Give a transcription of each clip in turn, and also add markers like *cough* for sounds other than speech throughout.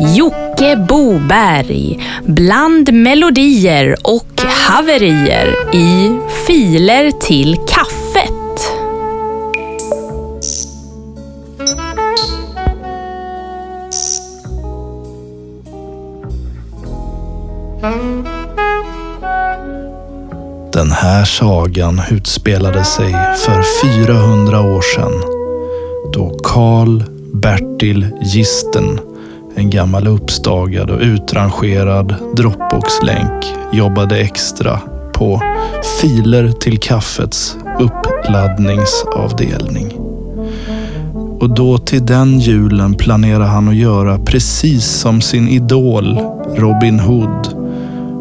Jocke Boberg bland melodier och haverier i Filer till kaffet. Den här sagan utspelade sig för 400 år sedan då Karl Bertil Gisten, en gammal uppstagad och utrangerad Dropbox-länk, jobbade extra på Filer till kaffets uppladdningsavdelning. Och då till den julen planerar han att göra precis som sin idol Robin Hood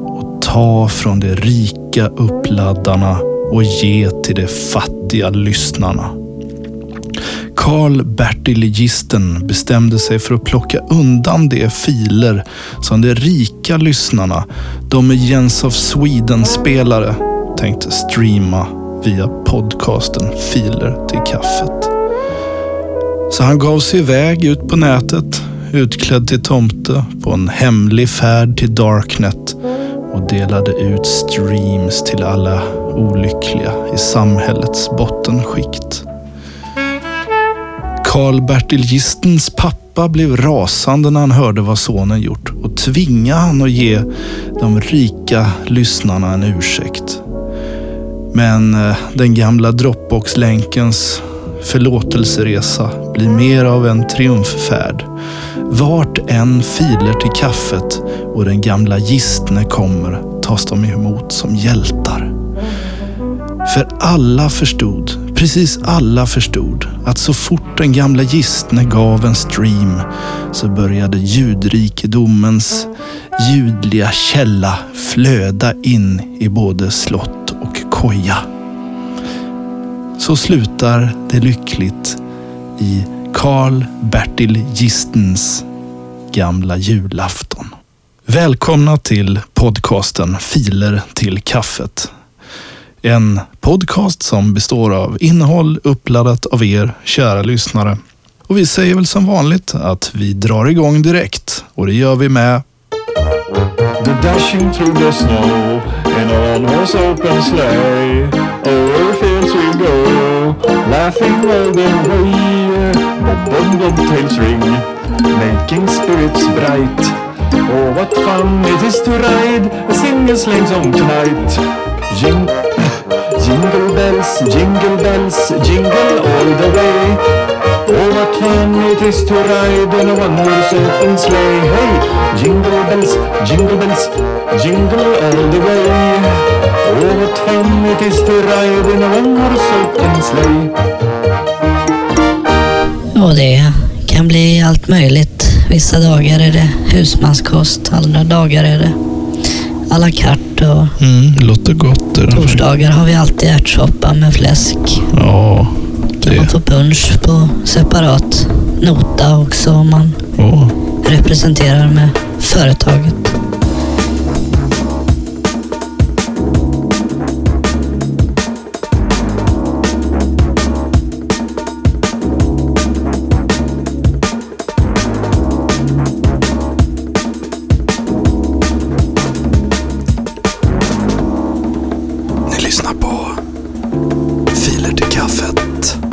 och ta från de rika uppladdarna och ge till de fattiga lyssnarna. Karl Bertil Gisten bestämde sig för att plocka undan de filer som de rika lyssnarna, de med Jens of Sweden-spelare, tänkte streama via podcasten Filer till kaffet. Så han gav sig iväg ut på nätet, utklädd till tomte, på en hemlig färd till Darknet och delade ut streams till alla olyckliga i samhällets bottenskikt. Karl-Bertil Gistens pappa blev rasande när han hörde vad sonen gjort och tvingade han att ge de rika lyssnarna en ursäkt. Men eh, den gamla Dropbox-länkens förlåtelseresa blir mer av en triumffärd. Vart en filer till kaffet och den gamla gistne kommer tas de emot som hjältar. För alla förstod, precis alla förstod, att så fort den gamla gistne gav en stream så började ljudrikedomens ljudliga källa flöda in i både slott och koja. Så slutar det lyckligt i Karl Bertil Gistens gamla julafton. Välkomna till podcasten Filer till kaffet. En podcast som består av innehåll uppladdat av er kära lyssnare. Och vi säger väl som vanligt att vi drar igång direkt och det gör vi med The dashing through the snow in a one-horse open sleigh. Over fields we go, laughing all the way. Bob bob bobtails ring, making spirits bright. Oh, what fun it is to ride a single sleigh song tonight. Jingle jingle bells, jingle bells, jingle all the way. Oh, what fun it is to ride in a one-horse open sleigh. Hey, jingle bells, jingle bells, jingle all the way. Oh, what fun it is to ride in a one-horse open sleigh. Och det kan bli allt möjligt. Vissa dagar är det husmanskost, andra dagar är det à la carte och Mm, det låter gott. Det torsdagar har vi alltid ärtsoppa med fläsk. Ja, Kan man det. få punsch på separat nota också om man Ja. representerar med företaget. Filer till kaffet.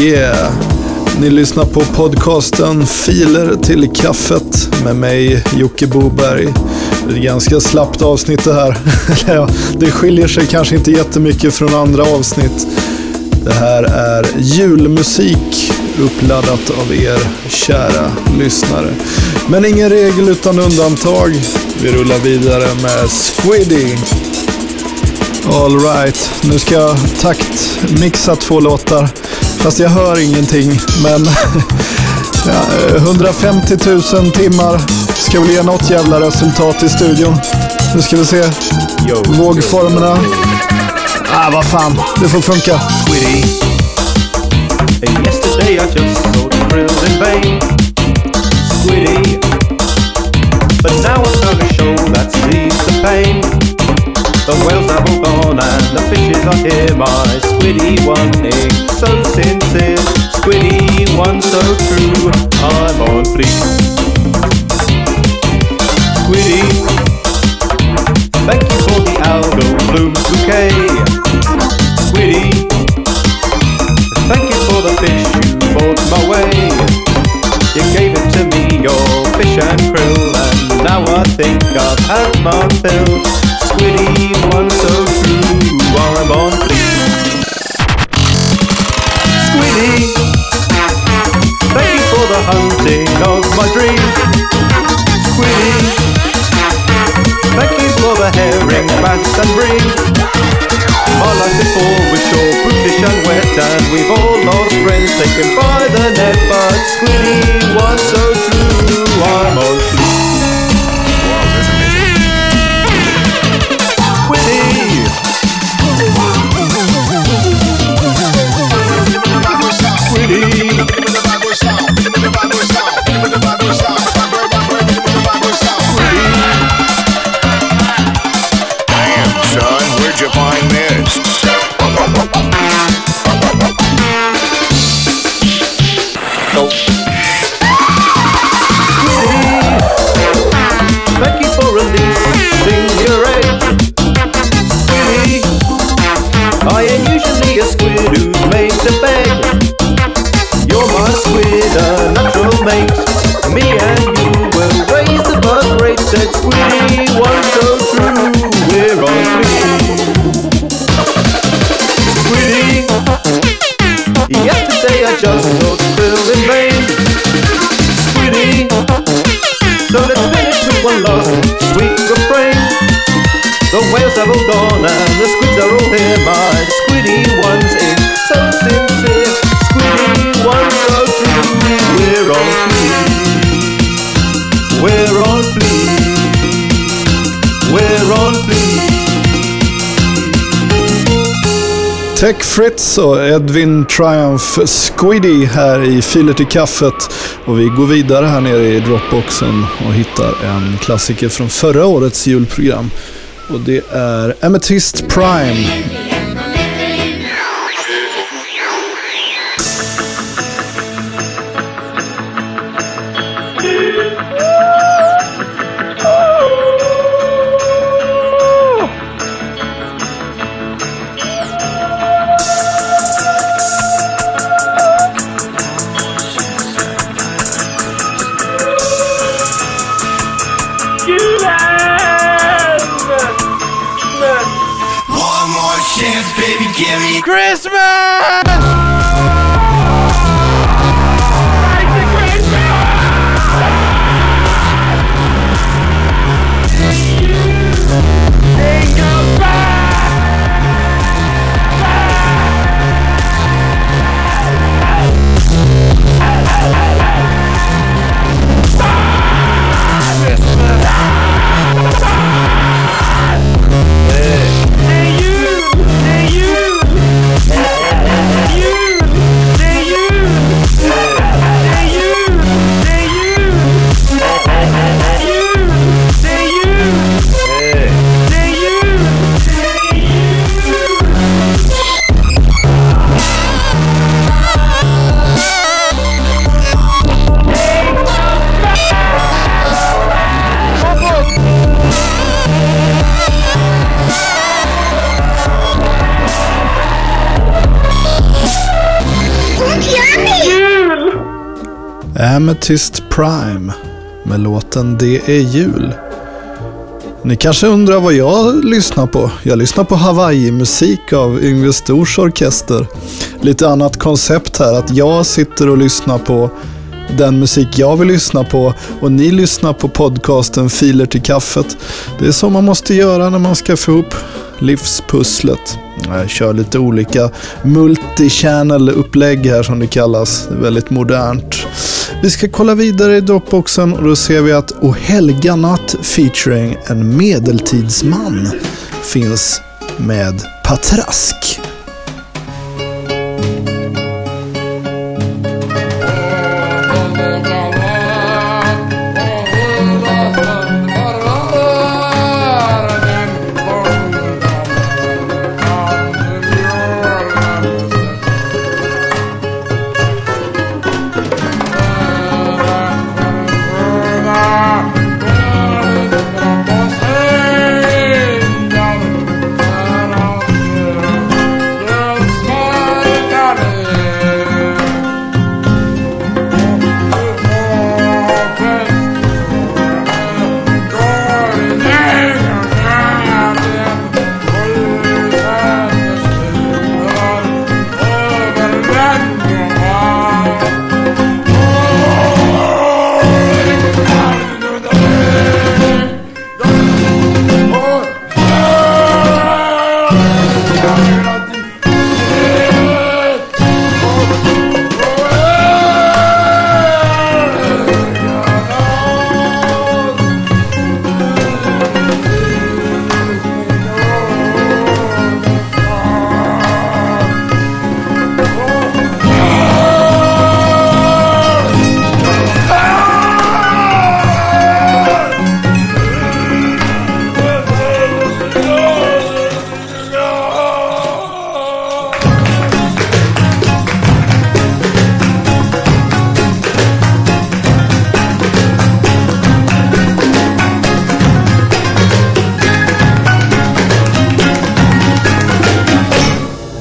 Yeah! Ni lyssnar på podcasten Filer till kaffet med mig Jocke Boberg. Det är ett ganska slappt avsnitt det här. *laughs* ja, det skiljer sig kanske inte jättemycket från andra avsnitt. Det här är julmusik uppladdat av er kära lyssnare. Men ingen regel utan undantag. Vi rullar vidare med Squiddy. Alright, nu ska jag taktmixa två låtar. Fast jag hör ingenting. Men *laughs* ja, 150 000 timmar ska väl ge något jävla resultat i studion. Nu ska vi se. Vågformerna. Ah, vad fan. Det får funka. Yesterday I just saw the thrill in vain. Squiddy. The whales have all gone and the fishes are here. My Squiddy one egg, so sincere. Squiddy one so true. I'm on fleek. Squiddy. Thank you for the algal bloom bouquet. Squiddy. Thank you for the fish you brought my way. You gave it to me, your fish and krill, and now I think I've had my fill. My dreams. Squiddy, thank you for the herring, bass and bream. Our life before was short, brutish and wet And we've all lost friends taken by the net But Squiddy was so Tech Fritz och Edwin Triumph Squiddy här i Filer till kaffet. Och vi går vidare här nere i Dropboxen och hittar en klassiker från förra årets julprogram. Och det är Amethyst Prime. Baby, give me Hey Amethyst Prime med låten Det är jul. Ni kanske undrar vad jag lyssnar på? Jag lyssnar på Hawaii-musik av Yngve Stors orkester. Lite annat koncept här, att jag sitter och lyssnar på den musik jag vill lyssna på och ni lyssnar på podcasten Filer till kaffet. Det är så man måste göra när man ska få ihop livspusslet. Jag kör lite olika multichannel-upplägg här som det kallas. Det är väldigt modernt. Vi ska kolla vidare i Dropboxen och då ser vi att O helga natt featuring en medeltidsman finns med Patrask.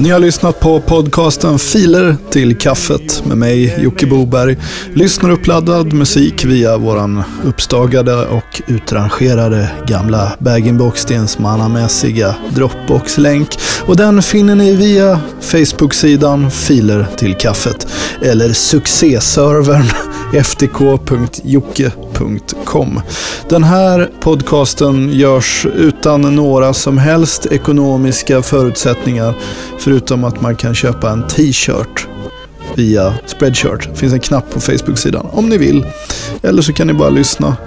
Ni har lyssnat på podcasten Filer till kaffet med mig Jocke Boberg. Lyssnar uppladdad musik via våran uppstagade och utrangerade gamla bag-in-box stensmannamässiga Dropbox-länk. Och den finner ni via Facebook-sidan Filer till kaffet eller succéservern *laughs* ftk.jocke.com. Den här podcasten görs utan några som helst ekonomiska förutsättningar förutom att man kan köpa en t-shirt via Spreadshirt. Det finns en knapp på Facebook-sidan om ni vill. Eller så kan ni bara lyssna.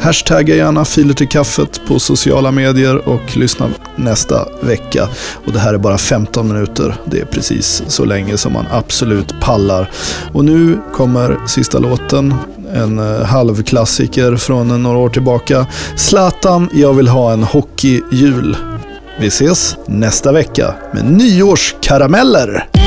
Hashtagga gärna filer till kaffet på sociala medier och lyssna nästa vecka. Och det här är bara 15 minuter. Det är precis så länge som man absolut pallar. Och nu kommer sista låten. En eh, halvklassiker från några år tillbaka. Zlatan, jag vill ha en hockeyjul. Vi ses nästa vecka med nyårskarameller.